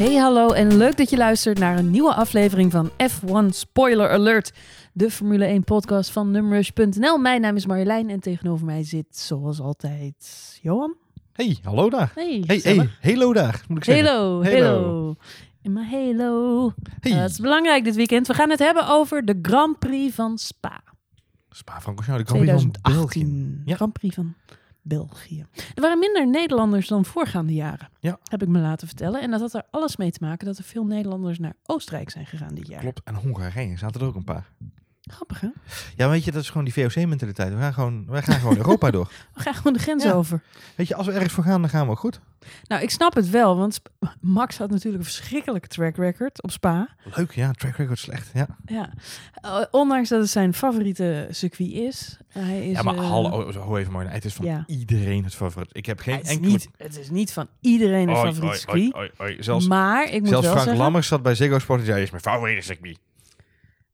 Hey hallo en leuk dat je luistert naar een nieuwe aflevering van F1 Spoiler Alert. De Formule 1 podcast van numrush.nl. Mijn naam is Marjolein en tegenover mij zit zoals altijd Johan. Hey, hallo daar. Hey, Hey, hey, hello daar, moet ik zeggen. Hello, Hello. hello. In mijn halo. Hey. Het is belangrijk dit weekend. We gaan het hebben over de Grand Prix van Spa. Spa-Francorchamps, de Grand Prix van België. 2018. Ja. Grand Prix van België. Er waren minder Nederlanders dan voorgaande jaren. Ja. Heb ik me laten vertellen. En dat had er alles mee te maken dat er veel Nederlanders naar Oostenrijk zijn gegaan dit jaar. Klopt, en Hongarije zaten er ook een paar. Grappig hè? Ja, weet je, dat is gewoon die VOC-mentaliteit. We gaan gewoon, wij gaan gewoon Europa door. We gaan gewoon de grens Ja. over. Weet je, als we ergens voor gaan, dan gaan we ook goed. Nou, ik snap het wel, want Max had natuurlijk een verschrikkelijke track record op Spa. Leuk, ja, track record slecht. Ja, Ja. Eh, ondanks dat het zijn favoriete circuit is. Hij is ja maar eh, hallo, even mooi. Het is van ja. iedereen het favoriet. Ik heb geen het, is enkele... niet, het is niet van iedereen een Oei, favoriet oei, circuit. Zelfs, maar ik moet zelfs wel Frank zeggen... Lammers zat bij Ziggo Sport en zei, is mijn favoriete circuit.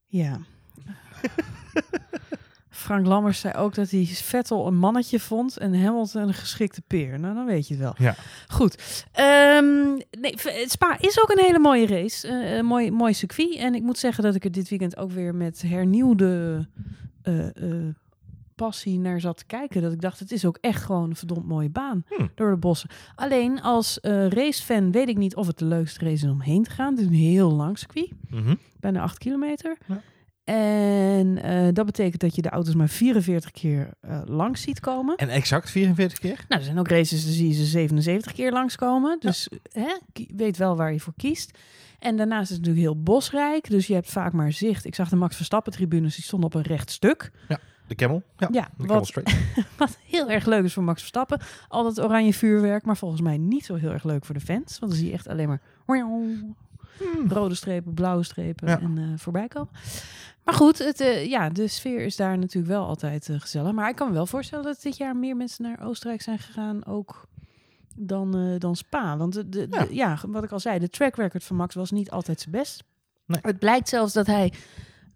Ja. Frank Lammers zei ook dat hij Vettel een mannetje vond en Hamilton een geschikte peer. Nou, dan weet je het wel. Ja. Goed. Ehm, nee, Spa is ook een hele mooie race. een mooi, mooi circuit. En ik moet zeggen dat ik er dit weekend ook weer met hernieuwde eh, eh, passie naar zat te kijken. Dat ik dacht, het is ook echt gewoon een verdomd mooie baan Hm. door de bossen. Alleen als racefan weet ik niet of het de leukste race is om heen te gaan. Het is een heel lang circuit Mhm. bijna 8 kilometer. Ja. En eh, dat betekent dat je de auto's maar 44 keer eh, langs ziet komen. En exact 44 keer? Nou, er zijn ook races, daar zie je ze 77 keer langskomen. Dus hè, weet wel waar je voor kiest. En daarnaast is het natuurlijk heel bosrijk. Dus je hebt vaak maar zicht. Ik zag de Max Verstappen tribunes, die stonden op een recht stuk. De Camel? Ja, Ja, de Camel wat, Straight. wat heel erg leuk is voor Max Verstappen. Al dat oranje vuurwerk, maar volgens mij niet zo heel erg leuk voor de fans. Want dan zie je echt alleen maar rode strepen, blauwe strepen Ja. en eh, voorbij komen. Maar goed, het, eh, ja, de sfeer is daar natuurlijk wel altijd eh, gezellig. Maar ik kan me wel voorstellen dat dit jaar meer mensen naar Oostenrijk zijn gegaan, ook dan, dan Spa. Want de, de, Ja. de- ja, wat ik al zei, de track record van Max was niet altijd zijn best. Nee. Het blijkt zelfs dat hij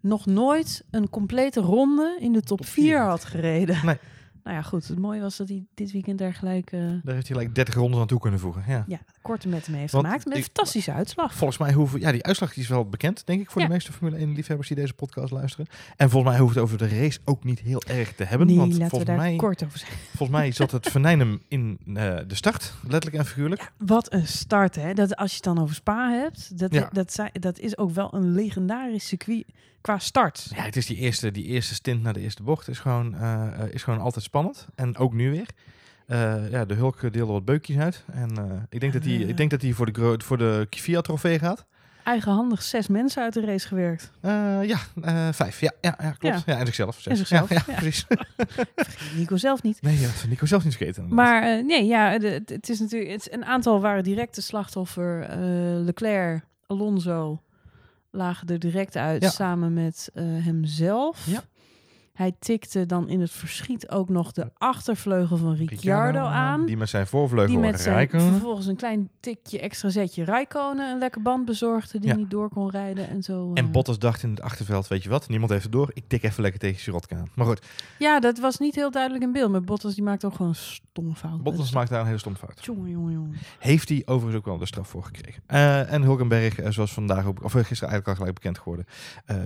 nog nooit een complete ronde in de top Top 4 vier. had gereden. Nee. Nou ja, goed. Het mooie was dat hij dit weekend daar gelijk Daar heeft hij gelijk 30 rondes aan toe kunnen voegen. Ja. ja, korte met hem heeft Want gemaakt. Met een fantastische uitslag. Volgens mij hoeven... Ja, die uitslag is wel bekend, denk ik, voor Ja. de meeste Formule 1-liefhebbers die deze podcast luisteren. En volgens mij hoeft het over de race ook niet heel erg te hebben. Nee, want laten we volgens daar mij, kort over zijn. volgens mij zat het venijnen in eh, de start, letterlijk en figuurlijk. Wat een start, hè? Dat als je het dan over Spa hebt, dat, Ja. dat, zei- dat is ook wel een legendarisch circuit qua start. Ja, het is die eerste, die eerste stint naar de eerste bocht is gewoon, eh, eh, is gewoon altijd spannend. En ook nu weer. Eh, ja, de Hulk deelde wat beukjes uit. En eh, ik denk dat hij Eh. ik denk dat hij voor de, voor de Fiat-trofee gaat. Eigenhandig zes mensen uit de race gewerkt. Eh, ja, eh, vijf. Ja, ja, ja klopt. Ja. en zichzelf. Zes. En zichzelf, Ja, precies. Nico zelf niet. nee, dat Nico zelf niet vergeten. Maar eh, nee, ja, de- het, is natuurlijk. Het, een aantal waren direct de slachtoffer. Eh, Leclerc, Alonso lagen er direct uit samen met eh, hemzelf. Ja. Hij tikte dan in het verschiet ook nog de achtervleugel van Ricciardo, aan. Die met zijn voorvleugel Die met zijn vervolgens een klein tikje extra zetje Rijkonen een lekker band bezorgde die Ja. niet door kon rijden en zo. En eh. Bottas dacht in het achterveld, weet je wat, niemand heeft het door. Ik tik even lekker tegen Sirotkin aan. Maar goed, Ja, dat was niet heel duidelijk in beeld. Maar Bottas die maakte ook gewoon een stomme fout. Bottas maakt daar een hele stom fout. Jongen, jongen, jongen. Heeft hij overigens ook wel de straf voor gekregen. Eh, en Hulkenberg, eh, zoals vandaag ook, of gisteren eigenlijk al gelijk bekend geworden,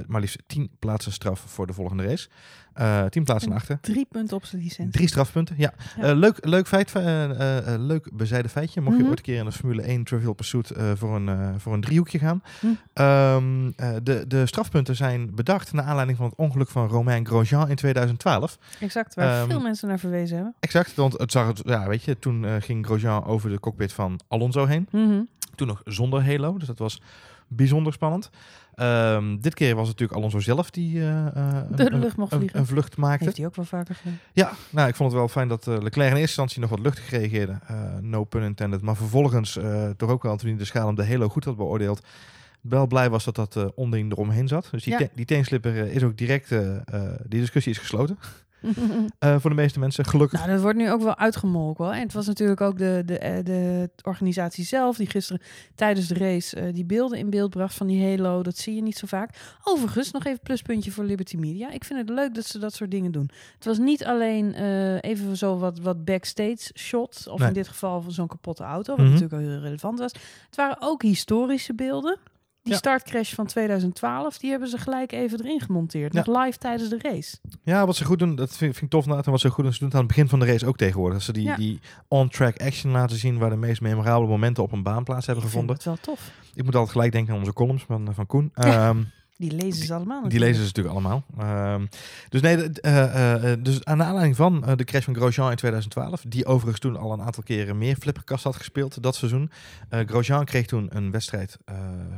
maar liefst 10 plaatsen straf voor de volgende race. Eh 10 plaatsen En achter. Drie punten op zijn licentie. Drie strafpunten, ja. Ja. Eh, leuk, leuk feit, eh, leuk bezijde feitje. Mocht Mhm. je ooit een keer in de Formule 1 Trivial Pursuit voor, een, voor een driehoekje gaan. Hm. Ehm, eh, de, de strafpunten zijn bedacht naar aanleiding van het ongeluk van Romain Grosjean in 2012. Exact, waar Ehm, veel mensen naar verwezen hebben. Exact, want het zag het, ja, weet je, toen ging Grosjean over de cockpit van Alonso heen. Mhm. Toen nog zonder halo, dus dat was bijzonder spannend. Ehm, dit keer was het natuurlijk Alonso zelf die eh, eh, De een- lucht mocht een, vliegen. een vlucht maakte. Heeft hij ook wel vaker gedaan. Ja, nou, ik vond het wel fijn dat eh, Leclerc in eerste instantie nog wat luchtig reageerde. Eh, no pun intended. Maar vervolgens eh, toch ook wel, toen hij de schaal om de halo goed had beoordeeld, wel blij was dat dat eh onding eromheen zat. Dus die, Ja. te- die teenslipper is ook direct, die discussie is gesloten. eh, voor de meeste mensen. Gelukkig. Nou, dat wordt nu ook wel uitgemolken. Hoor. En het was natuurlijk ook de, de, eh, de organisatie zelf die gisteren tijdens de race eh, die beelden in beeld bracht van die halo. Dat zie je niet zo vaak. Overigens, nog even pluspuntje voor Liberty Media. Ik vind het leuk dat ze dat soort dingen doen. Het was niet alleen even zo wat, wat backstage shot. Of Nee. in dit geval van zo'n kapotte auto. Wat Mhm. natuurlijk ook heel relevant was. Het waren ook historische beelden. Die Ja. startcrash van 2012, die hebben ze gelijk even erin gemonteerd. Ja. Nog live tijdens de race. Ja, wat ze goed doen, dat vind, vind ik tof. En wat ze goed doen, ze doen het aan het begin van de race ook tegenwoordig. Dat ze die, Ja. die on-track action laten zien waar de meest memorabele momenten op een baan plaats hebben Ik gevonden. het wel tof. Ik moet altijd gelijk denken aan onze columns van, van Koen. Ehm, Die lezen ze allemaal. Die lezen ze natuurlijk allemaal. Ehm, dus nee, eh, eh, eh, dus aan de aanleiding van de crash van Grosjean in 2012, die overigens toen al een aantal keren meer flipperkast had gespeeld dat seizoen. Grosjean kreeg toen een wedstrijd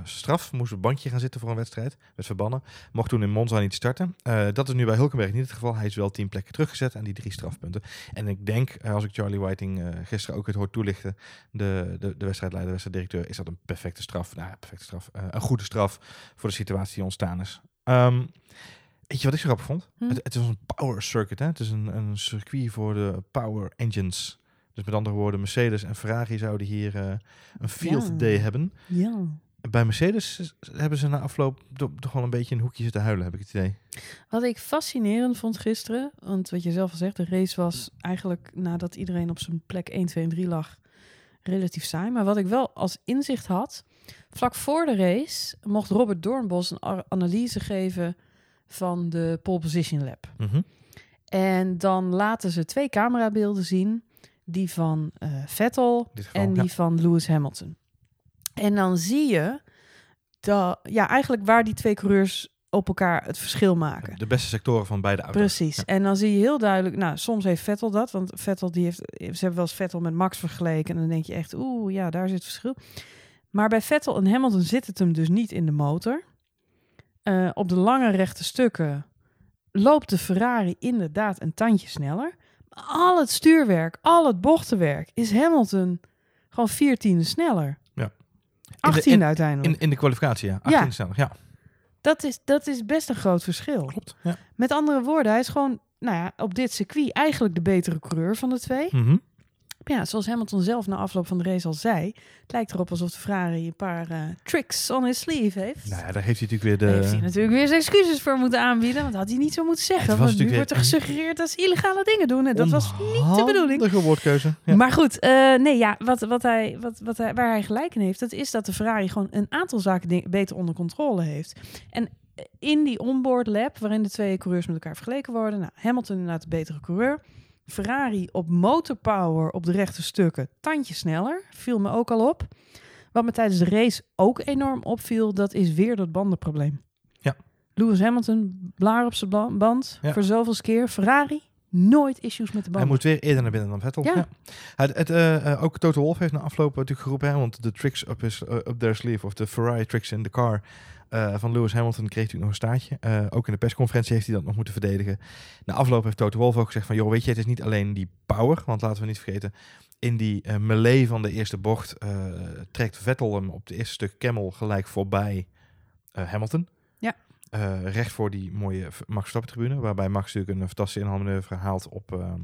straf, moest op een bandje gaan zitten voor een wedstrijd, werd verbannen, mocht toen in Monza niet starten. Dat is nu bij Hulkenberg niet het geval. Hij is wel tien plekken teruggezet en die drie strafpunten. En ik denk, als ik Charlie Whiting gisteren ook het hoort toelichten, de, de, de wedstrijdleider, de wedstrijddirecteur, is dat een perfecte straf. Nou, ja, perfecte straf. Een goede straf voor de situatie die ontstaan is. Ehm, weet je wat ik zo grappig vond? Hm? Het, het is een power circuit. Hè? Het is een, een circuit voor de power engines. Dus met andere woorden, Mercedes en Ferrari zouden hier eh, een field Ja. day hebben. Ja. Bij Mercedes hebben ze na afloop to- toch wel een beetje een hoekje zitten huilen, heb ik het idee. Wat ik fascinerend vond gisteren, want wat je zelf al zegt, de race was eigenlijk nadat iedereen op zijn plek 1, 2 en 3 lag, relatief saai. Maar wat ik wel als inzicht had, vlak voor de race mocht Robert Doornbos een analyse geven van de pole position lab. Mhm. En dan laten ze twee camerabeelden zien, die van eh, Vettel geval, en ja. die van Lewis Hamilton. En dan zie je dat, ja, eigenlijk waar die twee coureurs op elkaar het verschil maken. De beste sectoren van beide auto's. Precies. Ja. En dan zie je heel duidelijk, nou, soms heeft Vettel dat, want Vettel die heeft, ze hebben wel eens Vettel met Max vergeleken en dan denk je echt, oeh, ja, daar zit het verschil. Maar bij Vettel en Hamilton zit het hem dus niet in de motor. Eh, op de lange rechte stukken loopt de Ferrari inderdaad een tandje sneller. Maar al het stuurwerk, al het bochtenwerk is Hamilton gewoon 14 sneller. Ja. 18 in- uiteindelijk. In, in de kwalificatie, ja. Ja. 18 sneller, ja. dat, is, dat is best een groot verschil. Klopt. Ja. Met andere woorden, hij is gewoon nou ja, op dit circuit eigenlijk de betere coureur van de twee. Ja, zoals Hamilton zelf na afloop van de race al zei, het lijkt erop alsof de Ferrari een paar eh, tricks on his sleeve heeft. Nou ja, daar heeft hij natuurlijk weer Daar de... heeft hij natuurlijk weer zijn excuses voor moeten aanbieden, want dat had hij niet zo moeten zeggen. Het was want nu wordt er gesuggereerd dat ze illegale dingen doen en dat was niet de bedoeling. Onhandige woordkeuze. Ja. Maar goed, eh, nee, ja, wat, wat hij, wat, wat hij, waar hij gelijk in heeft, dat is dat de Ferrari gewoon een aantal zaken beter onder controle heeft. En in die onboard lab, waarin de twee coureurs met elkaar vergeleken worden, nou, Hamilton inderdaad de betere coureur. Ferrari op motorpower op de rechte stukken, tandje sneller, viel me ook al op. Wat me tijdens de race ook enorm opviel, dat is weer dat bandenprobleem. Ja. Lewis Hamilton, blaar op zijn ba- band, Ja. voor zoveelste keer. Ferrari, nooit issues met de Hij banden. moet weer eerder naar binnen dan Vettel. Ja. Ja. Het, het, eh, eh, ook Toto Wolff heeft na afloop natuurlijk geroepen, hè, want de tricks up, his, eh, up their sleeve, of de Ferrari tricks in the car eh, van Lewis Hamilton kreeg natuurlijk nog een staartje. Eh, ook in de persconferentie heeft hij dat nog moeten verdedigen. Na afloop heeft Toto Wolff ook gezegd van, joh, weet je, het is niet alleen die power, want laten we niet vergeten, in die eh melee van de eerste bocht trekt Vettel hem op het eerste stuk Camel gelijk voorbij Hamilton. Ja. Recht voor die mooie Max Verstappen tribune, waarbij Max natuurlijk een fantastische inhaalmanoeuvre haalt op, ehm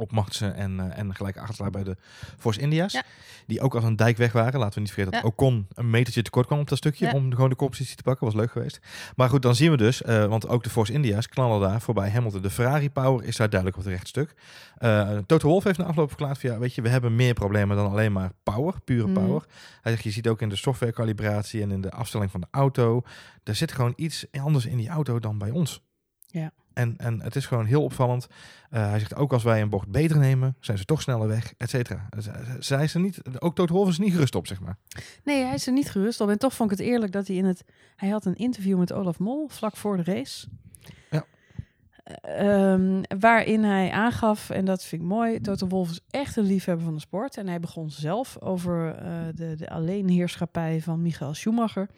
op Magnussen en, eh, en gelijk achterlaat bij de Force India's. Ja. Die ook als een dijk weg waren. Laten we niet vergeten dat Ja. Ocon een metertje tekort kwam op dat stukje Ja. om gewoon de koppositie te pakken. Was leuk geweest. Maar goed, dan zien we dus, eh, want ook de Force India's knallen daar voorbij Hamilton. De Ferrari power is daar duidelijk op het rechtstuk. Eh Toto Wolff heeft na afloop verklaard van, ja, weet je, we hebben meer problemen dan alleen maar power, pure Mhm. power. Hij zegt, je ziet ook in de softwarecalibratie en in de afstelling van de auto, er zit gewoon iets anders in die auto dan bij ons. Ja. En, en het is gewoon heel opvallend. Eh, hij zegt ook als wij een bocht beter nemen, zijn ze toch sneller weg, et cetera. Z- z- Zij is er niet, ook Wolff is niet gerust op, zeg maar. Nee, hij is er niet gerust op. En toch vond ik het eerlijk dat hij in het... Hij had een interview met Olaf Mol vlak voor de race. Ja. Ehm, waarin hij aangaf, en dat vind ik mooi, Toto Wolff is echt een liefhebber van de sport. En hij begon zelf over eh, de, de alleenheerschappij van Michael Schumacher.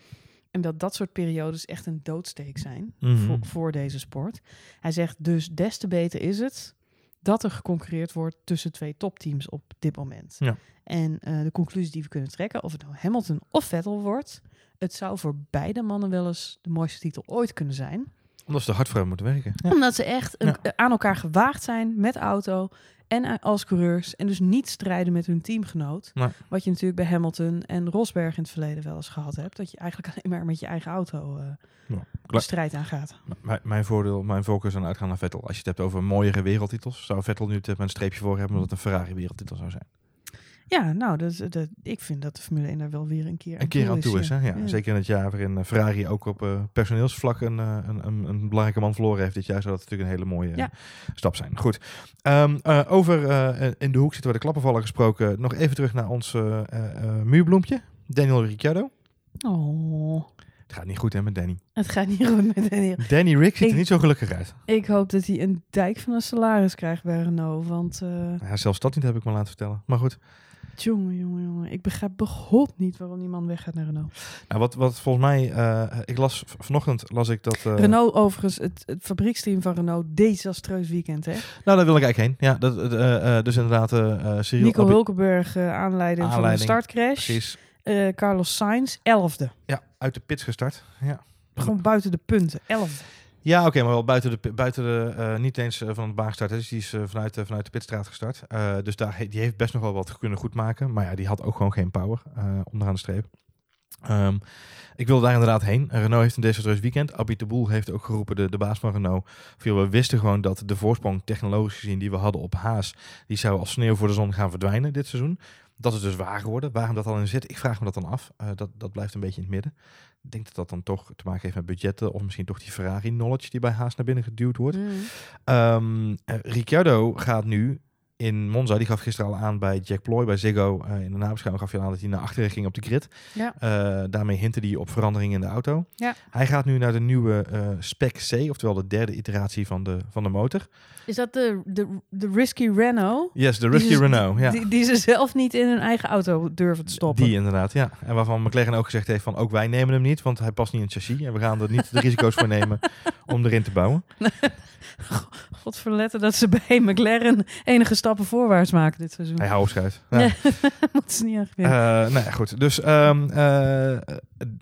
En dat dat soort periodes echt een doodsteek zijn Mhm. voor, voor deze sport. Hij zegt dus des te beter is het dat er geconcurreerd wordt tussen twee topteams op dit moment. Ja. En eh, de conclusie die we kunnen trekken, of het nou Hamilton of Vettel wordt, het zou voor beide mannen wel eens de mooiste titel ooit kunnen zijn. Omdat ze er hard voor hebben moeten werken. Ja. Omdat ze echt een- aan elkaar gewaagd zijn met auto en a- als coureurs. En dus niet strijden met hun teamgenoot. Nee. Wat je natuurlijk bij Hamilton en Rosberg in het verleden wel eens gehad hebt. Dat je eigenlijk alleen maar met je eigen auto eh, Ja, de strijd aangaat. Mijn, mijn voordeel, mijn focus aan uitgaan naar Vettel. Als je het hebt over mooiere wereldtitels, zou Vettel nu het met een streepje voor hebben omdat het een Ferrari wereldtitel zou zijn. Ja, nou, dat, dat, ik vind dat de Formule 1 daar wel weer een keer Een keer aan toe is, hè? Ja. Ja. Zeker in het jaar waarin eh, Ferrari ook op eh, personeelsvlak een, eh, een, een, een belangrijke man verloren heeft dit jaar, zou dat natuurlijk een hele mooie eh, Ja. stap zijn. Goed. Ehm, eh, over eh, in de hoek zitten waar de klappen vallen gesproken. Nog even terug naar ons eh, eh, eh, muurbloempje, Daniel Ricciardo. Oh, Het gaat niet goed hè met Danny. het gaat niet goed met Daniel. Danny Rick ziet er niet zo gelukkig uit. Ik hoop dat hij een dijk van een salaris krijgt bij Renault. Want, eh Ja, zelfs dat niet heb ik me laten vertellen. Maar goed. Jongen, jongen, jongen. Ik begrijp begot niet waarom die man weggaat naar Renault. Nou, wat, wat volgens mij, eh, ik las vanochtend las ik dat. eh, Renault overigens, het, het fabrieksteam van Renault, desastreus weekend, hè? Nou, daar wil ik eigenlijk heen. Ja, dat, eh, dus inderdaad, eh, Cyril Nico Hulkenberg, eh, aanleiding, van Aanleiding, een startcrash. Precies. Carlos Sainz, elfde. Ja, uit de pits gestart. Ja, Gewoon buiten de punten, elfde. Ja oké, maar wel buiten de, buiten de eh, niet eens eh, van het baan gestart. hè. Dus die is eh, vanuit, vanuit de pitstraat gestart. Dus daar, die heeft best nog wel wat kunnen goedmaken. Maar ja, die had ook gewoon geen power onderaan de streep. Ehm, ik wilde daar inderdaad heen. Renault heeft een desastreus weekend. Abit de Boel heeft ook geroepen, de, de baas van Renault. We wisten gewoon dat de voorsprong technologisch gezien die we hadden op Haas, die zou als sneeuw voor de zon gaan verdwijnen dit seizoen. Dat is dus waar geworden. Waarom dat al in zit, ik vraag me dat dan af. Dat, dat blijft een beetje in het midden. Ik denk dat dat dan toch te maken heeft met budgetten of misschien toch die Ferrari-knowledge die bij Haas naar binnen geduwd wordt. Mm. Ehm eh, Ricciardo gaat nu in Monza, die gaf gisteren al aan bij Jack Ploy, bij Ziggo. eh, in de nabeschouwing gaf al aan dat hij naar achteren ging op de grid. Ja. Eh, daarmee hintte hij op veranderingen in de auto. Ja. Hij gaat nu naar de nieuwe eh, Spec C, oftewel de derde iteratie van de, van de motor. Is dat de, de, de risky Renault? Yes, de Die Risky ze- Renault. Ja. Die, die ze zelf niet in hun eigen auto durven te stoppen. Die inderdaad, ja. En waarvan McLaren ook gezegd heeft van ook wij nemen hem niet, want hij past niet in het chassis. En we gaan er niet de risico's voor nemen om erin te bouwen. God verletten dat ze bij McLaren enige stappen voorwaarts maken dit seizoen. Hij houdt. Ja. Ja. Moeten ze niet gewinnen. Eh, nou ja, goed. Dus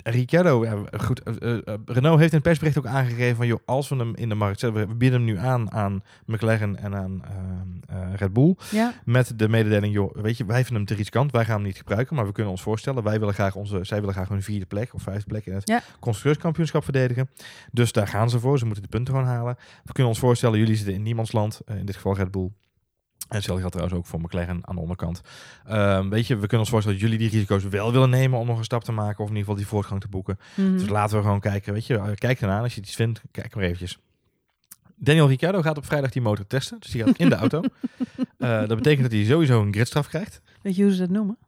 Ricciardo, ja, goed. eh, Renault heeft in het persbericht ook aangegeven van, joh, als we hem in de markt zetten, we bieden hem nu aan aan McLaren en aan ehm, eh, Red Bull, ja, met de mededeling, joh, weet je, wij vinden hem te riskant, wij gaan hem niet gebruiken, maar we kunnen ons voorstellen, wij willen graag onze, zij willen graag hun vierde plek of vijfde plek in het Ja. constructeurskampioenschap verdedigen. Dus daar gaan ze voor, ze moeten de punten gewoon halen. We kunnen ons voorstellen, jullie zitten in niemands land, in dit geval Red Bull. En hetzelfde geldt trouwens ook voor McLaren aan de onderkant. Ehm, weet je, we kunnen ons voorstellen dat jullie die risico's wel willen nemen om nog een stap te maken of in ieder geval die voortgang te boeken. Mhm. Dus laten we gewoon kijken, weet je, eh, kijk ernaar als je iets vindt, kijk maar eventjes. Daniel Ricciardo gaat op vrijdag die motor testen, dus die gaat in de auto. Eh, dat betekent dat hij sowieso een gridstraf krijgt. Weet je hoe ze dat noemen?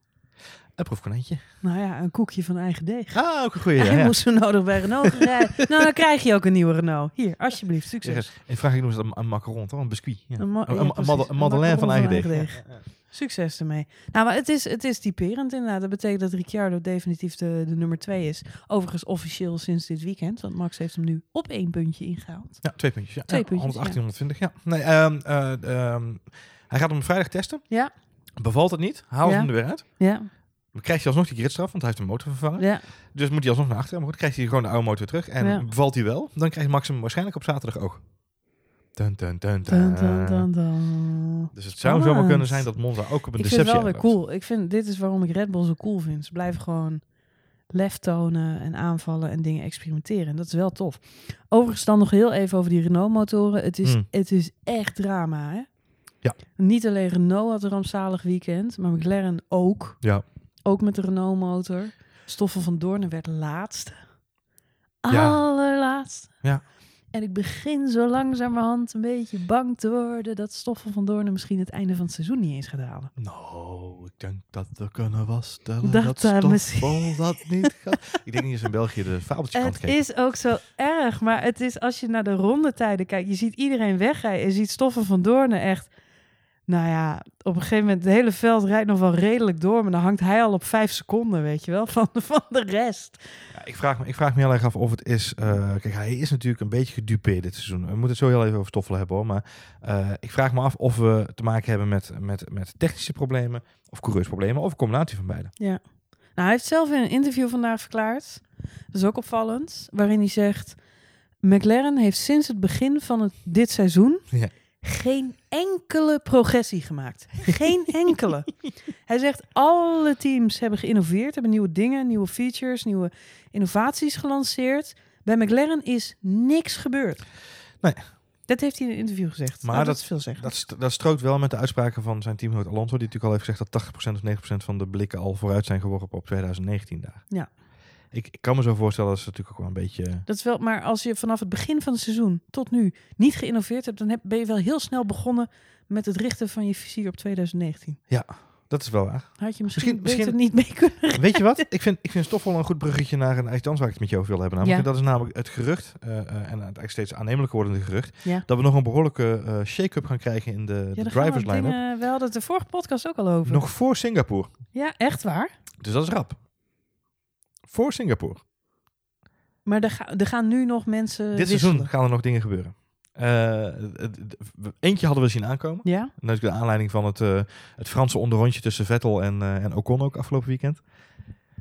Een proefkonijntje. Nou ja, een koekje van eigen deeg. Ah, ook een goede. Hij ja. moest zo nodig bij Renault rijden. nou, dan krijg je ook een nieuwe Renault. Hier, alsjeblieft, succes. eens, in Frankrijk noemen ze dat een macaron, toch? Een biscuit. Ja. Een ma- Een- een, een, een Een madeleine van eigen deeg. van eigen. Succes ermee. Nou, maar het is, het is typerend inderdaad. Dat betekent dat Ricciardo definitief de, de nummer twee is. Overigens officieel sinds dit weekend. Want Max heeft hem nu op één puntje ingehaald. Ja, twee puntjes. Ja. Twee puntjes, 118, 120. Ja. Nee, ehm, eh, ehm, hij gaat hem vrijdag testen. Ja. Bevalt het niet, haal Ja. hem er weer uit. Ja, Dan krijgt hij alsnog die gridstraf, want hij heeft de motor vervangen. ja. Dus moet hij alsnog naar achteren. Maar goed, krijgt hij gewoon de oude motor terug. En Ja. bevalt hij wel, dan krijgt Max hem waarschijnlijk op zaterdag ook. Dun, dun, dun, dun. Dus het zou zomaar kunnen zijn dat Monza ook op een Ik vind het wel weer deceptie cool. Ik vind, dit is waarom ik Red Bull zo cool vind. Ze blijven gewoon lef tonen en aanvallen en dingen experimenteren. En dat is wel tof. Overigens dan nog heel even over die Renault-motoren. Het is, Hmm. het is echt drama, hè? Ja. Niet alleen Renault had een rampzalig weekend, maar McLaren ook. Ja. Ook met de Renault-motor. Stoffel van Doornen werd laatste. Ja. Allerlaatste. Ja. En ik begin zo langzamerhand een beetje bang te worden dat Stoffel van Doornen misschien het einde van het seizoen niet eens gaat halen. Nou, ik denk dat we kunnen vaststellen Dat dat, daar Stoffel misschien- dat niet gaat. ik denk niet eens in België de fabeltjes kan Het kijken. is ook zo erg, maar het is als je naar de rondetijden kijkt, je ziet iedereen wegrijden. Je ziet Stoffen van Doornen echt, nou ja, op een gegeven moment, het hele veld rijdt nog wel redelijk door, maar dan hangt hij al op vijf seconden, weet je wel, van, van de rest. Ja, ik, vraag me, ik vraag me heel erg af of het is... eh, kijk, hij is natuurlijk een beetje gedupeerd dit seizoen. We moeten het zo heel even over Stoffel hebben hoor. Maar eh, ik vraag me af of we te maken hebben met, met, met technische problemen... of coureursproblemen of een combinatie van beide. Ja. Nou, hij heeft zelf in een interview vandaag verklaard, dat is ook opvallend, waarin hij zegt, McLaren heeft sinds het begin van het, dit seizoen Ja. Geen enkele progressie gemaakt. Geen enkele. Hij zegt alle teams hebben geïnnoveerd, hebben nieuwe dingen, nieuwe features, nieuwe innovaties gelanceerd. Bij McLaren is niks gebeurd. Nee. Dat heeft hij in een interview gezegd. Maar Nou, dat- is veel zeggen. Dat, st- dat strookt wel met de uitspraken van zijn teamgenoot Alonso, die natuurlijk al heeft gezegd dat 80% of 90% van de blikken al vooruit zijn geworpen op 2019 daar. Ja. Ik, ik kan me zo voorstellen dat ze natuurlijk ook wel een beetje... Dat is wel, maar als je vanaf het begin van het seizoen tot nu niet geïnnoveerd hebt, dan heb, ben je wel heel snel begonnen met het richten van je vizier op 2019. Dat is wel waar. Had je misschien, Misschien- misschien- niet mee kunnen Weet je wat? Ik vind, ik vind het toch wel een goed bruggetje naar een anders waar ik het met je over wil hebben. Namelijk, Ja. Dat is namelijk het gerucht, eh, eh, en het eigenlijk steeds aannemelijker wordende gerucht, Ja. dat we nog een behoorlijke eh, shake-up gaan krijgen in de, de Ja, gaan drivers line-up. We hadden het de vorige podcast ook al over. Nog voor Singapore. Ja, echt waar. Dus dat is rap. Voor Singapore. Maar er, ga- er gaan nu nog mensen Dit wisselen. seizoen gaan er nog dingen gebeuren. Eh, eentje hadden we zien aankomen. Ja? Natuurlijk de aanleiding van het, eh, het Franse onderrondje tussen Vettel en, eh, en Ocon ook afgelopen weekend.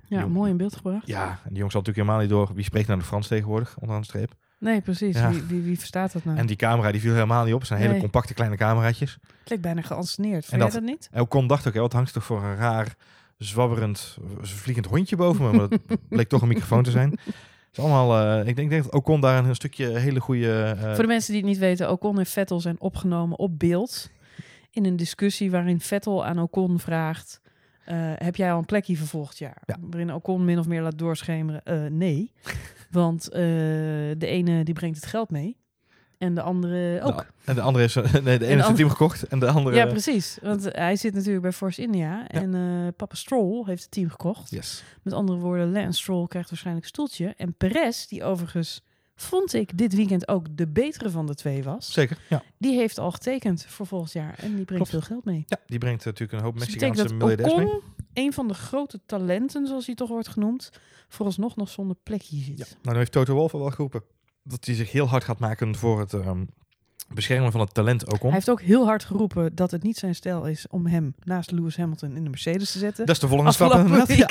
Ja, mooi in beeld gebracht. Ja, en die jongens had natuurlijk helemaal niet door wie spreekt nou de Frans tegenwoordig, onderaan de streep. Nee, precies. Ja. Wie, wie, wie verstaat dat nou? En die camera die viel helemaal niet op. Het zijn hele Nee. compacte kleine cameraatjes. Het bijna geanceneerd. En Vind dat- dat niet? En Ocon dacht ook, hè, wat hangt toch voor een raar, zwabberend, vliegend hondje boven me. Maar dat bleek toch een microfoon te zijn. Het is allemaal, eh, ik, denk, denk dat Ocon daar een stukje hele goede... eh, Voor de mensen die het niet weten, Ocon en Vettel zijn opgenomen op beeld. In een discussie waarin Vettel aan Ocon vraagt... eh, heb jij al een plekje voor volgend jaar? Ja. Waarin Ocon min of meer laat doorschemeren. nee, want de ene die brengt het geld mee. En de andere ook. de, en de andere is, nee, de ene heeft een team gekocht en de andere... Ja, precies. Want hij zit natuurlijk bij Force India. En eh, papa Stroll heeft het team gekocht. Yes. Met andere woorden, Lance Stroll krijgt waarschijnlijk een stoeltje. En Perez, die overigens, vond ik, dit weekend ook de betere van de twee was. Zeker, ja. Die heeft al getekend voor volgend jaar. En die brengt Klopt. veel geld mee. ja. Die brengt natuurlijk een hoop Dus Mexicaanse dat miljardairs mee. Een van de grote talenten, zoals hij toch wordt genoemd, vooralsnog nog zonder plekje zit. Ja. Nou, dan heeft Toto Wolff al wel geroepen dat hij zich heel hard gaat maken voor het ehm, beschermen van het talent Ocon. Hij heeft ook heel hard geroepen dat het niet zijn stijl is om hem naast Lewis Hamilton in de Mercedes te zetten. Dat is de volgende stap. Ja.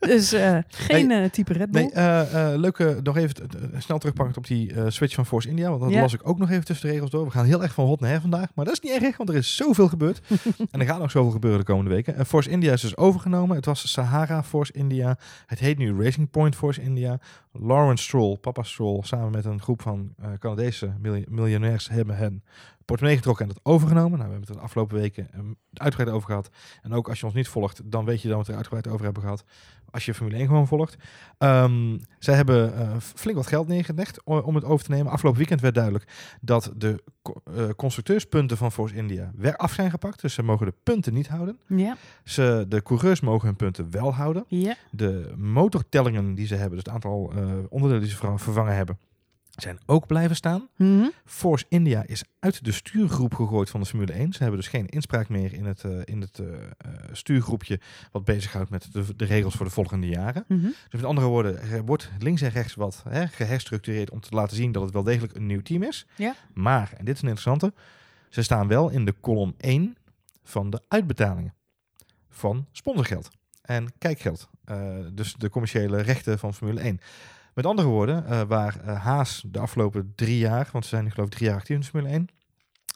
dus eh, geen eh, type Red Bull. Nee, eh, leuke, nog even snel terugpakkend op die switch van Force India. Want dat Ja. las ik ook nog even tussen de regels door. We gaan heel erg van hot naar her vandaag. Maar dat is niet erg, want er is zoveel gebeurd. en er gaat nog zoveel gebeuren de komende weken. Force India is dus overgenomen. Het was Sahara Force India. Het heet nu Racing Point Force India. Lawrence Stroll, papa Stroll, samen met een groep van eh, Canadese miljo- miljonairs hebben hen portemonnee getrokken en dat overgenomen. Nou, we hebben het de afgelopen weken eh, uitgebreid over gehad. En ook als je ons niet volgt, dan weet je dat we het er uitgebreid over hebben gehad. Als je Formule 1 gewoon volgt. Ehm, zij hebben eh, flink wat geld neergelegd om het over te nemen. Afgelopen weekend werd duidelijk dat de co- eh, constructeurspunten van Force India weer af zijn gepakt. Dus ze mogen de punten niet houden. Ja, Ze, de coureurs mogen hun punten wel houden. ja. De motortellingen die ze hebben, dus het aantal eh, onderdelen die ze ver- vervangen hebben, zijn ook blijven staan. Mhm. Force India is uit de stuurgroep gegooid van de Formule 1. Ze hebben dus geen inspraak meer in het, eh, in het eh, eh, stuurgroepje wat bezighoudt met de, de regels voor de volgende jaren. Mhm. Dus met andere woorden, er wordt links en rechts wat hè, geherstructureerd om te laten zien dat het wel degelijk een nieuw team is. Ja. Maar, en dit is een interessante, ze staan wel in de kolom 1 van de uitbetalingen van sponsorgeld en kijkgeld. Dus de commerciële rechten van Formule 1. Met andere woorden, eh, waar eh, Haas de afgelopen drie jaar, want ze zijn geloof ik drie jaar actief in de Formule 1,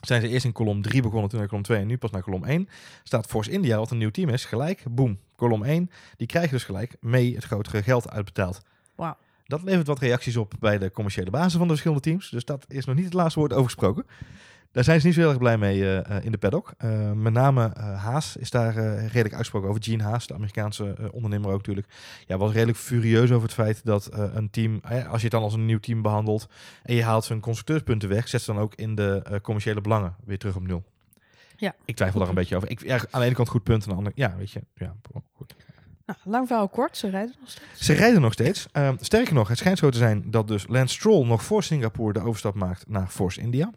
zijn ze eerst in kolom 3 begonnen, toen naar kolom 2 en nu pas naar kolom 1. Staat Force India, wat een nieuw team is, gelijk, boom, kolom 1. Die krijgen dus gelijk mee het grotere geld uitbetaald. Wauw. Dat levert wat reacties op bij de commerciële bazen van de verschillende teams. Dus dat is nog niet het laatste woord over gesproken. Daar zijn ze niet zo heel erg blij mee eh, eh, in de paddock. Eh, met name Haas is daar redelijk uitgesproken over. Gene Haas, de Amerikaanse ondernemer ook natuurlijk. Ja, was redelijk furieus over het feit dat een team, als je het dan als een nieuw team behandelt en je haalt zijn constructeurspunten weg, zet ze dan ook in de commerciële belangen weer terug op nul. Ja. Ik twijfel daar een beetje over. Ik, ja, aan de ene kant goed punt, aan de andere ja, weet je, ja, goed. Nou, lang verhaal kort, ze rijden nog steeds. Ze rijden nog steeds. Ehm, sterker nog, het schijnt zo te zijn dat dus Lance Stroll nog voor Singapore de overstap maakt naar Force India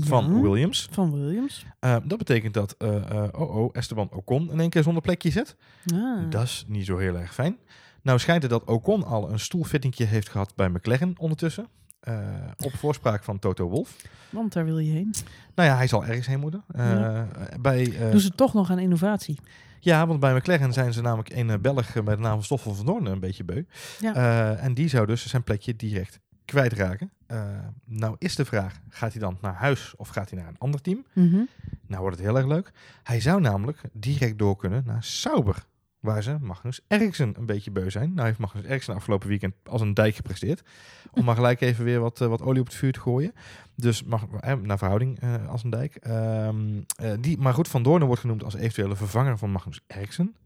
van Williams. Van Williams. Ehm, dat betekent dat eh, oh, oh, Esteban Ocon in één keer zonder plekje zit. Ah. Dat is niet zo heel erg fijn. Nou schijnt het dat Ocon al een stoelfittingje heeft gehad bij McLaren ondertussen. Eh, op voorspraak van Toto Wolff. Want daar wil je heen. Nou ja, hij zal ergens heen moeten. Ja. bij, Doen ze toch nog aan innovatie. Ja, want bij McLaren zijn ze namelijk een Belg bij de naam van Stoffel van Doorn een beetje beu. Ja. En die zou dus zijn plekje direct kwijtraken. Eh, nou is de vraag, gaat hij dan naar huis of gaat hij naar een ander team? Mhm. Nou wordt het heel erg leuk. Hij zou namelijk direct door kunnen naar Sauber. Waar ze Magnus Eriksen een beetje beu zijn. Nou heeft Magnus Eriksen afgelopen weekend als een dijk gepresteerd. Om maar gelijk even weer wat, eh, wat olie op het vuur te gooien. Dus mag, eh, naar verhouding als een dijk. Ehm, eh, die, maar goed, Van Doornen wordt genoemd als eventuele vervanger van Magnus Eriksen.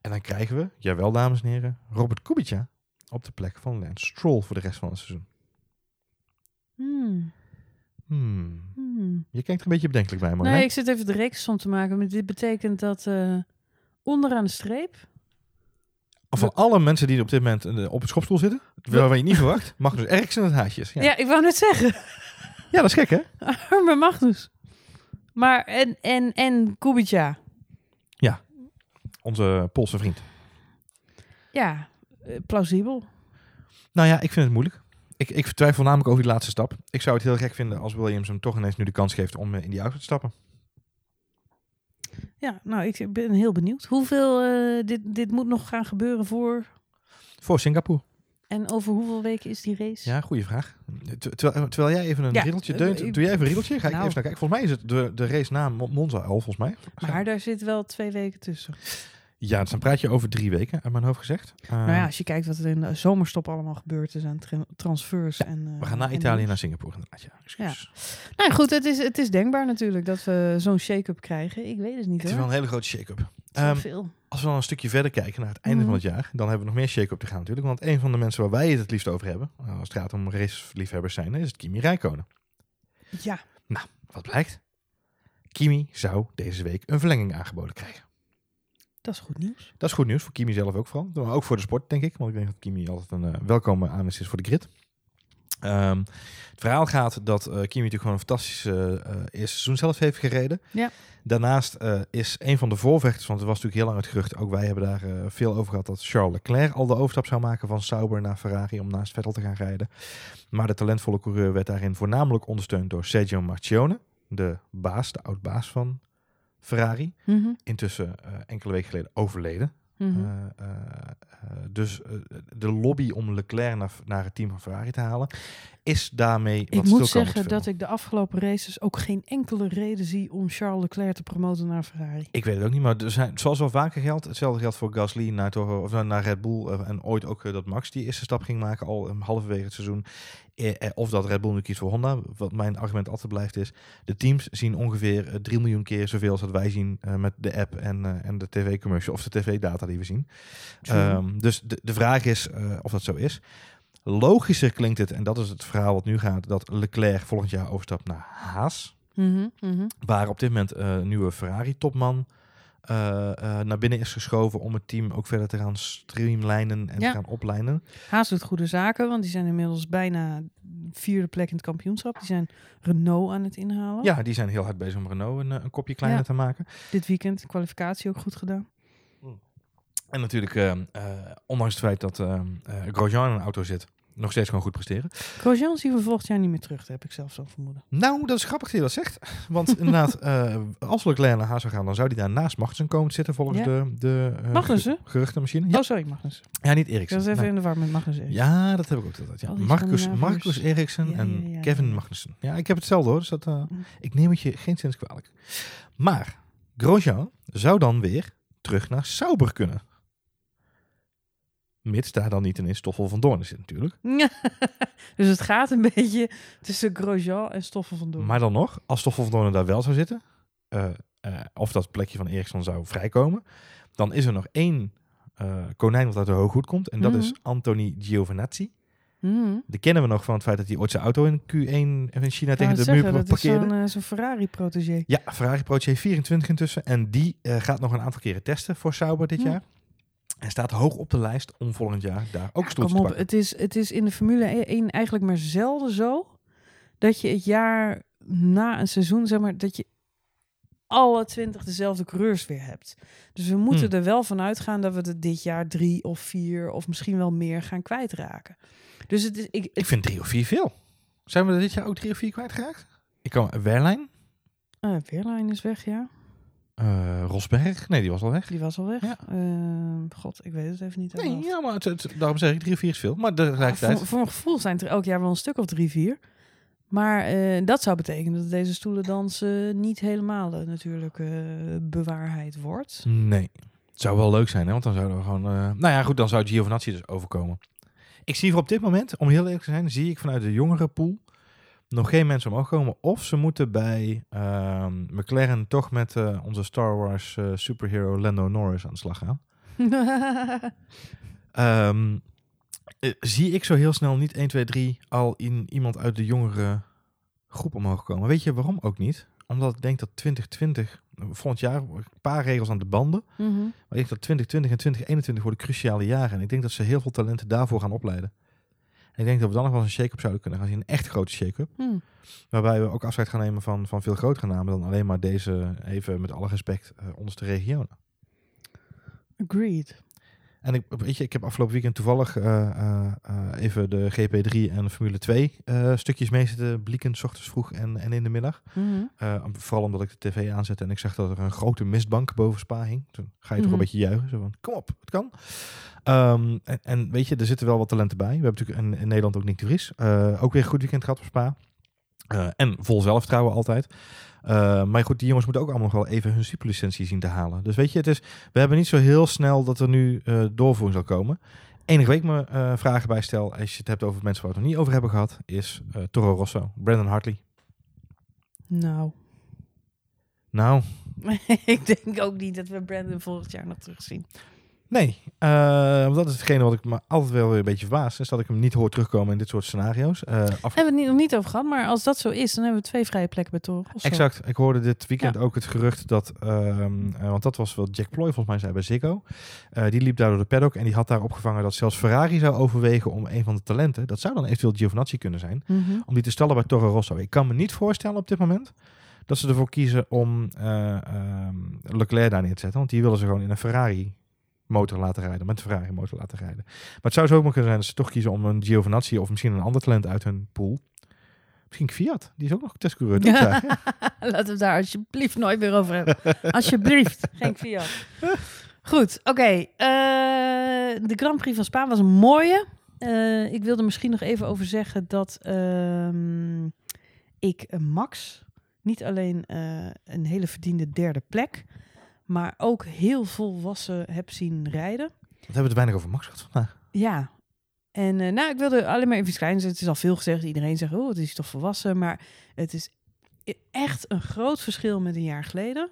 En dan krijgen we, jawel dames en heren, Robert Kubica op de plek van Lance Stroll voor de rest van het seizoen. Hmm. Hmm. Hmm. Je kijkt er een beetje bedenkelijk bij, Marlijn. Nee, ik zit even de rekensom te maken. Maar dit betekent dat eh, onderaan de streep... Van alle mensen die op dit moment eh, op het schopstoel zitten, waarvan je niet verwacht, Magnus Eriksen het haasjes. Ja. Ja. ik wou net zeggen. ja, dat is gek hè? Arme Magnus. Maar en, en, en Kubica. Onze Poolse vriend. Ja, eh, plausibel. Nou ja, ik vind het moeilijk. Ik, ik twijfel namelijk over die laatste stap. Ik zou het heel gek vinden als Williams hem toch ineens nu de kans geeft om eh, in die auto te stappen. Ja, nou, ik ben heel benieuwd. Hoeveel eh, dit, dit moet nog gaan gebeuren voor... Voor Singapore. En over hoeveel weken is die race? Ja, goede vraag. Ter- Terwijl, terwijl jij even een Ja, riedeltje eh, deunt, doe jij even een riedeltje? Ga ik Nou. even naar kijken. Volgens mij is het de, de race na Mo- Monza 11, volgens mij. Maar daar zit wel twee weken tussen. Ja, dus dan praat je over drie weken, uit mijn hoofd gezegd. Uh, nou ja, als je kijkt wat er in de zomerstop allemaal gebeurd is aan tra- transfers. en, eh, we gaan naar Italië en naar Singapore inderdaad. Ja, excuus. Nou ja, goed, het is, het is denkbaar natuurlijk dat we zo'n shake-up krijgen. Ik weet het niet Het is wel een hele grote shake-up. Ehm, veel. Als we dan een stukje verder kijken naar het einde Mhm. van het jaar, dan hebben we nog meer shake-up te gaan natuurlijk. Want een van de mensen waar wij het het liefst over hebben, nou, als het gaat om raceliefhebbers zijn, is het Kimi Räikkönen. Ja, Wat blijkt? Kimi zou deze week een verlenging aangeboden krijgen. Dat is goed nieuws. Dat is goed nieuws voor Kimi zelf ook vooral. Maar ook voor de sport, denk ik. Want ik denk dat Kimi altijd een eh, welkome aanwinst is voor de grid. Ehm, het verhaal gaat dat eh, Kimi natuurlijk gewoon een fantastische eh, eerste seizoen zelf heeft gereden. Ja. Daarnaast is een van de voorvechters, want het was natuurlijk heel lang het gerucht, ook wij hebben daar veel over gehad, dat Charles Leclerc al de overstap zou maken van Sauber naar Ferrari om naast Vettel te gaan rijden. Maar de talentvolle coureur werd daarin voornamelijk ondersteund door Sergio Marchionne, de baas, de oud-baas van Ferrari. Mhm, Intussen eh, enkele weken geleden overleden. mhm. Eh, eh, dus de lobby om Leclerc naar, naar het team van Ferrari te halen is daarmee wat ik moet zeggen dat ik de afgelopen races ook geen enkele reden zie om Charles Leclerc te promoten naar Ferrari. Ik weet het ook niet, maar er zijn, zoals wel vaker geldt, hetzelfde geldt voor Gasly naar, Toro, of naar Red Bull eh, en ooit ook eh, dat Max die eerste stap ging maken al um, halverwege het seizoen. Eh, eh, of dat Red Bull nu kiest voor Honda. Wat mijn argument altijd blijft is, de teams zien ongeveer eh, 3 miljoen keer zoveel als dat wij zien eh, met de app en, eh, en de tv-commercial of de tv-data die we zien. Ehm, dus de, de vraag is eh, of dat zo is. Logischer klinkt het, en dat is het verhaal wat nu gaat, dat Leclerc volgend jaar overstapt naar Haas. Mhm, mhm. Waar op dit moment eh, een nieuwe Ferrari-topman eh, eh, naar binnen is geschoven om het team ook verder te gaan streamlijnen en Ja. te gaan oplijnen. Haas doet goede zaken, want die zijn inmiddels bijna vierde plek in het kampioenschap. Die zijn Renault aan het inhalen. Ja, die zijn heel hard bezig om Renault een, een kopje kleiner Ja. te maken. Dit weekend kwalificatie ook goed gedaan. En natuurlijk, ondanks het feit dat Grosjean in een auto zit, nog steeds gewoon goed presteren. Grosjean zien we volgend jaar niet meer terug. Dat heb ik zelf zo vermoeden. Nou, dat is grappig dat je dat zegt. Want inderdaad, eh, als Leclerc naar Haas zou gaan, dan zou die daar naast Magnussen komen te zitten volgens Ja. de, de eh, Magnussen? ge- geruchtenmachine. Ja, Oh, sorry, Magnus. ja niet Ik Eriksen. was even Nee. in de war met Magnus. even. Ja, dat heb ik ook altijd. Ja. Marcus. Marcus Eriksen en Kevin. Magnussen. Ja, ik heb hetzelfde hoor. Dus dat, Mm. ik neem het je geen sinds kwalijk. Maar Grosjean zou dan weer terug naar Sauber kunnen. Mits daar dan niet ineens Stoffel van Doorn zit natuurlijk. dus het gaat een beetje tussen Grosjean en Stoffel van Doorn. Maar dan nog, als Stoffel van Doorn daar wel zou zitten, eh, eh, of dat plekje van Eriksson zou vrijkomen, dan is er nog één eh, konijn wat uit de hooghoed komt. En dat Mhm. is Anthony Giovinazzi. Mhm. Die kennen we nog van het feit dat hij ooit zijn auto in Q1 in China tegen de het muur zeggen, dat is parkeerde. zo'n zo'n Ferrari-protégé. Ja, Ferrari Protégé 24 intussen. En die gaat nog een aantal keren testen voor Sauber dit Hm. jaar. En staat hoog op de lijst om volgend jaar daar ook Ja, stoel te kom op, pakken. het is, het is in de Formule 1 eigenlijk maar zelden zo dat je het jaar na een seizoen, zeg maar, dat je alle twintig dezelfde coureurs weer hebt. Dus we moeten Hmm. er wel van uitgaan dat we dit jaar drie of vier of misschien wel meer gaan kwijtraken. Dus het is, ik, Ik vind drie of vier veel. Zijn we er dit jaar ook drie of vier kwijtgeraakt? Ik kan Werlijn. uh, Weerlijn is weg, ja. Eh, Rosberg? Nee, die was al weg. Die was al weg. Ja. Ehm, God, ik weet het even niet. Nee, ja, maar het, het- daarom zeg ik drie vier is veel. Maar Ah, tegelijkertijd... voor, voor mijn gevoel zijn er elk jaar wel een stuk of drie, vier. Maar eh, dat zou betekenen dat deze stoelendans niet helemaal eh, natuurlijk eh, bewaarheid wordt. Nee. Het zou wel leuk zijn, hè? Want dan zouden we gewoon... nou ja, goed, dan zou Giovinazzi dus overkomen. Ik zie voor op dit moment, om heel eerlijk te zijn, zie ik vanuit de jongere pool nog geen mensen omhoog komen. Of ze moeten bij ehm, McLaren toch met eh, onze Star Wars eh, superhero Lando Norris aan de slag gaan. Ehm, eh, zie ik zo heel snel niet 1, 2, 3 al in iemand uit de jongere groep omhoog komen. Weet je waarom ook niet? Omdat ik denk dat 2020, eh, volgend jaar, een paar regels aan de banden. Mhm. Maar ik denk dat 2020 en 2021 worden cruciale jaren. En ik denk dat ze heel veel talenten daarvoor gaan opleiden. Ik denk dat we dan nog wel eens een shake-up zouden kunnen gaan zien. Een echt grote shake-up. Hm. Waarbij we ook afscheid gaan nemen van, van veel grotere namen dan alleen maar deze, even met alle respect, eh onderste regionen. Agreed. En ik, weet je, ik heb afgelopen weekend toevallig eh, eh, eh, even de GP3 en de Formule 2 eh, stukjes mee zitten blikken, s ochtends vroeg en, en in de middag. Mhm. Vooral omdat ik de tv aanzette en ik zag dat er een grote mistbank boven Spa hing. Toen ga je toch Mhm. een beetje juichen. Zo van, kom op, het kan. Ehm, en, en weet je, er zitten wel wat talenten bij. We hebben natuurlijk in, in Nederland ook Nick de Vries. Ook weer een goed weekend gehad op Spa. Eh, en vol zelfvertrouwen altijd. Eh, maar goed, die jongens moeten ook allemaal nog wel even hun superlicentie zien te halen. Dus weet je, het is, we hebben niet zo heel snel dat er nu eh, doorvoering zal komen. Enige week me vragen bij stel, als je het hebt over mensen waar we het nog niet over hebben gehad, is Toro Rosso, Brandon Hartley. Nou, Nou, ik denk ook niet dat we Brandon volgend jaar nog terugzien. Nee, eh, want dat is hetgene wat ik me altijd wel weer een beetje verbaas. Is dat ik hem niet hoor terugkomen in dit soort scenario's. Af- Hebben we het niet, nog niet over gehad, maar als dat zo is, dan hebben we twee vrije plekken bij Rosso. exact. Ik hoorde dit weekend ook het gerucht dat... ehm, eh, want dat was wat Jack Ploy volgens mij zei bij Ziggo. Die liep daar door de paddock en die had daar opgevangen dat zelfs Ferrari zou overwegen om een van de talenten... Dat zou dan eventueel Giovinazzi kunnen zijn. Mhm. Om die te stellen bij Toro Rosso. Ik kan me niet voorstellen op dit moment... Dat ze ervoor kiezen om eh, ehm, Leclerc daar neer te zetten. Want die willen ze gewoon in een Ferrari motor laten rijden. Met een Ferrari motor laten rijden. Maar het zou zo ook maar kunnen zijn dat ze toch kiezen om een Giovinazzi of misschien een ander talent uit hun pool. Misschien Fiat. Die is ook nog testcoureur. Ja. Laten we daar alsjeblieft nooit meer over hebben. alsjeblieft, geen Fiat. Goed, oké. eh, de Grand Prix van Spa was een mooie. Eh, ik wilde misschien nog even over zeggen dat ehm, ik eh, Max niet alleen een hele verdiende derde plek, maar ook heel volwassen heb zien rijden. Wat hebben we er weinig over Max gehad vandaag? Ja. En eh, nou, ik wilde alleen maar even kleins. Het is al veel gezegd. Iedereen zegt, oh, het is toch volwassen. Maar het is e- echt een groot verschil met een jaar geleden.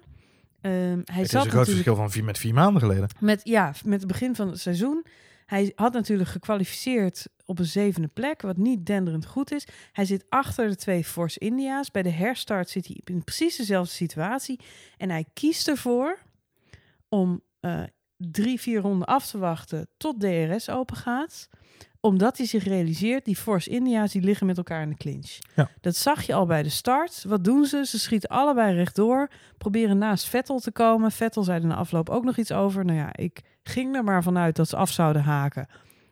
Ehm, hij Het is zat een groot verschil van vier, met vier maanden geleden. met, ja, met het begin van het seizoen. Hij had natuurlijk gekwalificeerd op een zevende plek, wat niet denderend goed is. Hij zit achter de twee Force India's. Bij de herstart zit hij in precies dezelfde situatie. En hij kiest ervoor om eh, drie, vier ronden af te wachten tot DRS open gaat omdat hij zich realiseert, die Force India's die liggen met elkaar in de clinch. Ja. Dat zag je al bij de start. Wat doen ze? Ze schieten allebei rechtdoor. Proberen naast Vettel te komen. Vettel zei er na afloop ook nog iets over. Nou ja, ik ging er maar vanuit dat ze af zouden haken.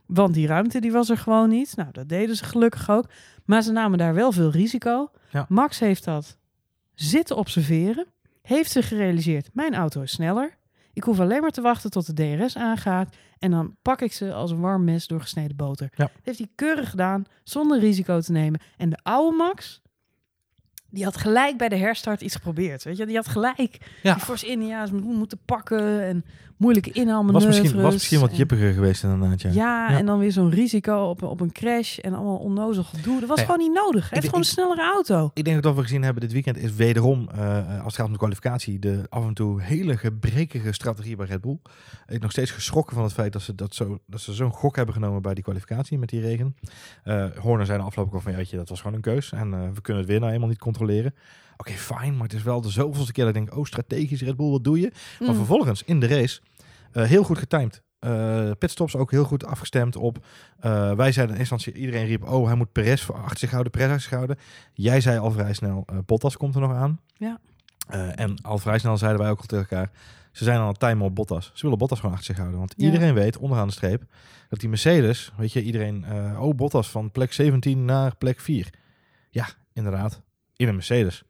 Want die ruimte die was er gewoon niet. Nou, dat deden ze gelukkig ook. Maar ze namen daar wel veel risico. Ja. Max heeft dat zitten observeren. Heeft zich gerealiseerd, mijn auto is sneller. Ik hoef alleen maar te wachten tot de DRS aangaat. En dan pak ik ze als een warm mes door gesneden boter. Ja. Dat heeft hij keurig gedaan, zonder risico te nemen. En de oude Max, die had gelijk bij de herstart iets geprobeerd. Weet je, die had gelijk Ja. die Force India's mo- moeten pakken en moeilijke Was inhaalmanoeuvres. misschien, was misschien wat jippiger geweest inderdaad. Ja. Ja, Ja. en dan weer zo'n risico op, een- op een crash en allemaal onnozel gedoe. Dat was gewoon niet nodig. Hij heeft gewoon een snellere auto. Ik denk dat wat we gezien hebben dit weekend is wederom, eh, eh, als het gaat om de kwalificatie, de af en toe hele gebrekige strategie bij Red Bull. Ik ben nog steeds geschrokken van het feit dat ze, dat zo, dat ze zo'n gok hebben genomen bij die kwalificatie met die regen. Eh Horner zei ook al van, ja, dat was gewoon een keus en we kunnen het weer nou eenmaal niet controleren. Oké, fijn, maar het is wel de zoveelste keer dat ik denk, oh, strategisch Red Bull, wat doe je? Maar Mm. vervolgens in de race eh, heel goed getimed. Eh pitstops ook heel goed afgestemd op. eh, wij zeiden in eerste instantie, iedereen riep, oh, hij moet Perez voor achter zich houden, Perez achter zich houden. Jij zei al vrij snel, Bottas komt er nog aan. Ja. En al vrij snel zeiden wij ook al tegen elkaar, ze zijn aan het timen op Bottas. Ze willen Bottas gewoon achter zich houden. Want Ja. iedereen weet, onderaan de streep, dat die Mercedes, weet je, iedereen, oh, Bottas van plek 17 naar plek 4. Ja, inderdaad, in een Mercedes.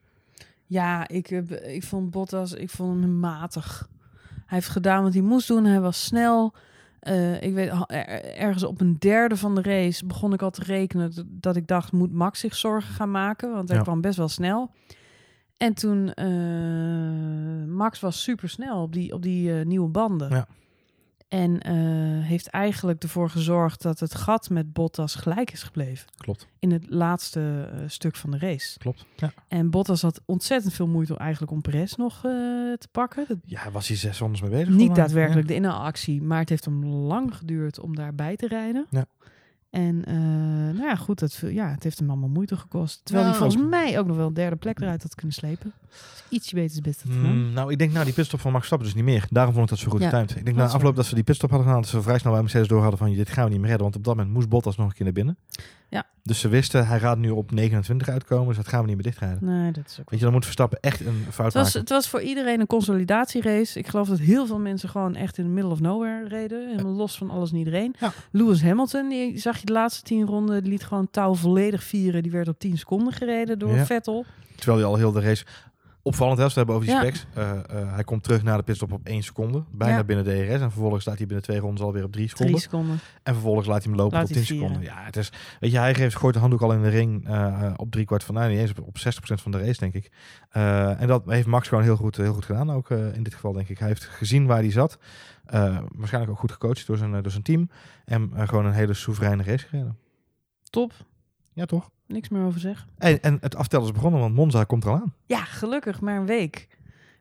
Ja, ik, heb- ik vond Bottas, ik vond hem matig. Hij heeft gedaan wat hij moest doen. Hij was snel. Eh, ik weet, er- ergens op een derde van de race begon ik al te rekenen dat ik dacht, moet Max zich zorgen gaan maken? Want hij Ja. kwam best wel snel. En toen, eh, Max was super snel op die, op die eh, nieuwe banden. Ja. En eh, heeft eigenlijk ervoor gezorgd dat het gat met Bottas gelijk is gebleven. Klopt, In het laatste eh, stuk van de race. klopt. Ja. En Bottas had ontzettend veel moeite om eigenlijk om Perez nog eh, te pakken. Dat- ja, was hij zes rondes mee bezig? niet daadwerkelijk de inhaalactie, maar het heeft hem lang geduurd om daarbij te rijden. Ja. En eh, nou ja, goed, dat, ja, het heeft hem allemaal moeite gekost. Terwijl hij volgens mij ook nog wel een derde plek eruit had kunnen slepen. Dus ietsje beter is best. Hmm, nou, ik denk nou die pitstop van Max Verstappen dus niet meer. Daarom vond ik dat zo goed Ja, getimed. Ik denk na afloop dat ze die pitstop hadden gedaan, dat ze vrij snel bij Mercedes door hadden van dit gaan we niet meer redden. Want op dat moment moest Bottas nog een keer naar binnen. Ja. Dus ze wisten, hij gaat nu op 29 uitkomen, dus dat gaan we niet meer dichtrijden. Nee, dat is ook Weet je, dan moet Verstappen echt een fout Het was, maken. het was voor iedereen een consolidatierace. Ik geloof dat heel veel mensen gewoon echt in the middle of nowhere reden. Helemaal los van alles en iedereen. Ja. Lewis Hamilton, die zag je de laatste tien ronden, die liet gewoon touw volledig vieren. Die werd op 10 seconden gereden door Ja. Vettel. Terwijl hij al heel de race opvallend is. We hebben over die Ja. specs. Eh, eh, hij komt terug naar de pitstop op 1 seconde. Bijna Ja. binnen DRS. En vervolgens staat hij binnen twee rondes alweer op 3 seconden. Drie seconden. En vervolgens laat hij hem lopen Laat tot hij 10 vieren. seconden. Ja, het is, weet je, hij geeft, gooit de handdoek al in de ring eh, op drie kwart van, nou niet eens op, op 60% van de race, denk ik. En dat heeft Max gewoon heel goed, heel goed gedaan, ook in dit geval, denk ik. Hij heeft gezien waar hij zat. Waarschijnlijk ook goed gecoacht door zijn, door zijn team. En gewoon een hele soevereine race gereden. Top. Ja, toch? Niks meer over zeggen. En, en het aftellen is begonnen, want Monza komt er al aan. Ja, gelukkig maar een week.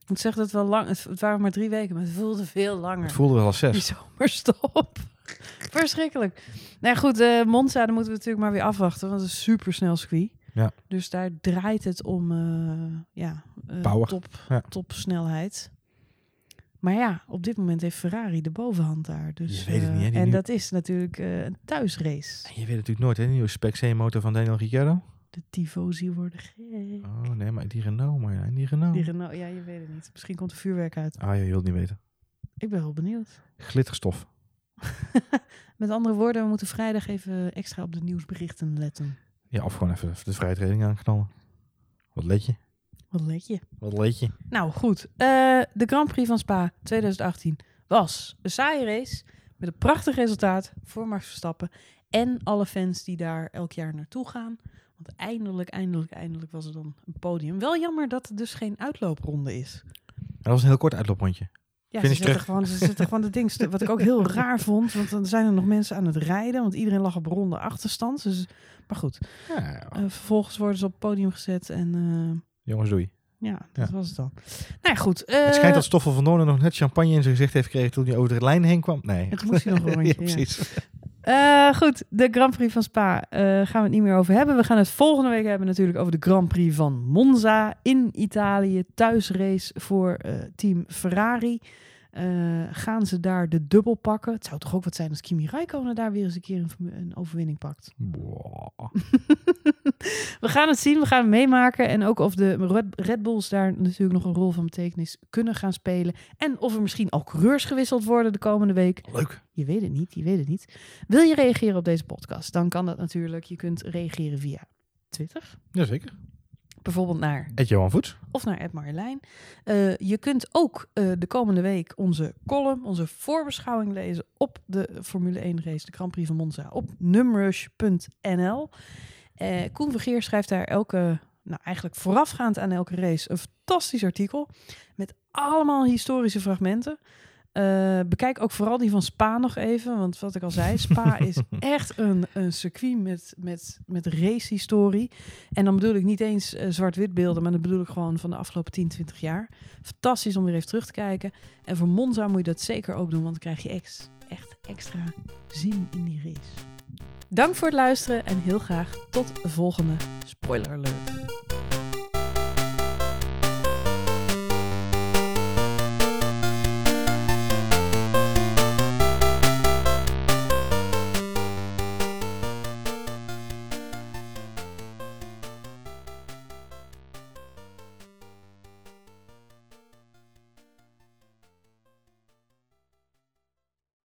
Ik moet zeggen dat het wel lang... Het, het waren maar drie weken, maar het voelde veel langer. Het voelde wel als Die zes. zomerstop. Verschrikkelijk. Nou ja, goed, eh Monza, dan moeten we natuurlijk maar weer afwachten. Want het is super snel circuit. Ja. Dus daar draait het om eh, ja, Power. Top, Ja. topsnelheid. Maar ja, op dit moment heeft Ferrari de bovenhand daar. Dus, Je weet het eh, niet, hè, die en nieuw- dat is natuurlijk eh, een thuisrace. En je weet natuurlijk nooit, hè? De nieuwe Spec C-motor van Daniel Ricciardo. De tifosi worden gek. Oh nee, maar die Renault, maar ja, die Renault. Die Renault, ja, je weet het niet. Misschien komt er vuurwerk uit. Ah, je wilt niet weten. Ik ben wel benieuwd. Glitterstof. Met andere woorden, we moeten vrijdag even extra op de nieuwsberichten letten. Ja, of gewoon even de vrijtreding aanknallen. Wat let je? Wat let je? Wat let je? Nou goed, eh, de Grand Prix van Spa 2018 was een saaie race met een prachtig resultaat voor Max Verstappen en alle fans die daar elk jaar naartoe gaan. Want eindelijk, eindelijk, eindelijk was er dan een podium. Wel jammer dat er dus geen uitloopronde is. Dat was een heel kort uitlooprondje. Ja, ze Finish terug. gewoon, ze zetten gewoon de ding. st- Wat ik ook heel raar vond, want dan zijn er nog mensen aan het rijden, want iedereen lag op ronde achterstand. Dus, maar goed, Ja, eh, vervolgens worden ze op het podium gezet en eh, jongens, doei. ja, dat Ja. was het dan. Nou ja, goed. eh, het schijnt dat Stoffel van Doornen nog net champagne in zijn gezicht heeft gekregen toen hij over de lijn heen kwam. Nee. Toen moest hij nog een rondje, precies. Eh, goed, de Grand Prix van Spa eh, gaan we het niet meer over hebben. We gaan het volgende week hebben natuurlijk over de Grand Prix van Monza in Italië. Thuisrace voor team Ferrari. Eh, gaan ze daar de dubbel pakken? Het zou toch ook wat zijn als Kimi Räikkönen daar weer eens een keer een, overwinning pakt. We gaan het zien, we gaan het meemaken. En ook of de Red, Red Bulls daar natuurlijk nog een rol van betekenis kunnen gaan spelen. En of er misschien al coureurs gewisseld worden de komende week. Leuk. Je weet het niet, je weet het niet. Wil je reageren op deze podcast? Dan kan dat natuurlijk. Je kunt reageren via Twitter. Jazeker. Bijvoorbeeld naar, Ed Johan Voets. of naar Ed Marjolein. Eh, je kunt ook eh, de komende week onze column, onze voorbeschouwing lezen op de Formule 1 race, de Grand Prix van Monza, op numrush.nl. Eh Koen Vergeer schrijft daar elke, nou eigenlijk voorafgaand aan elke race, een fantastisch artikel met allemaal historische fragmenten. Eh, bekijk ook vooral die van Spa nog even. Want wat ik al zei, Spa is echt een, een circuit met, met, met racehistorie. En dan bedoel ik niet eens eh, zwart-wit beelden, maar dan bedoel ik gewoon van de afgelopen 10, 20 jaar. Fantastisch om weer even terug te kijken. En voor Monza moet je dat zeker ook doen, want dan krijg je ex, echt extra zin in die race. Dank voor het luisteren en heel graag tot de volgende spoiler alert.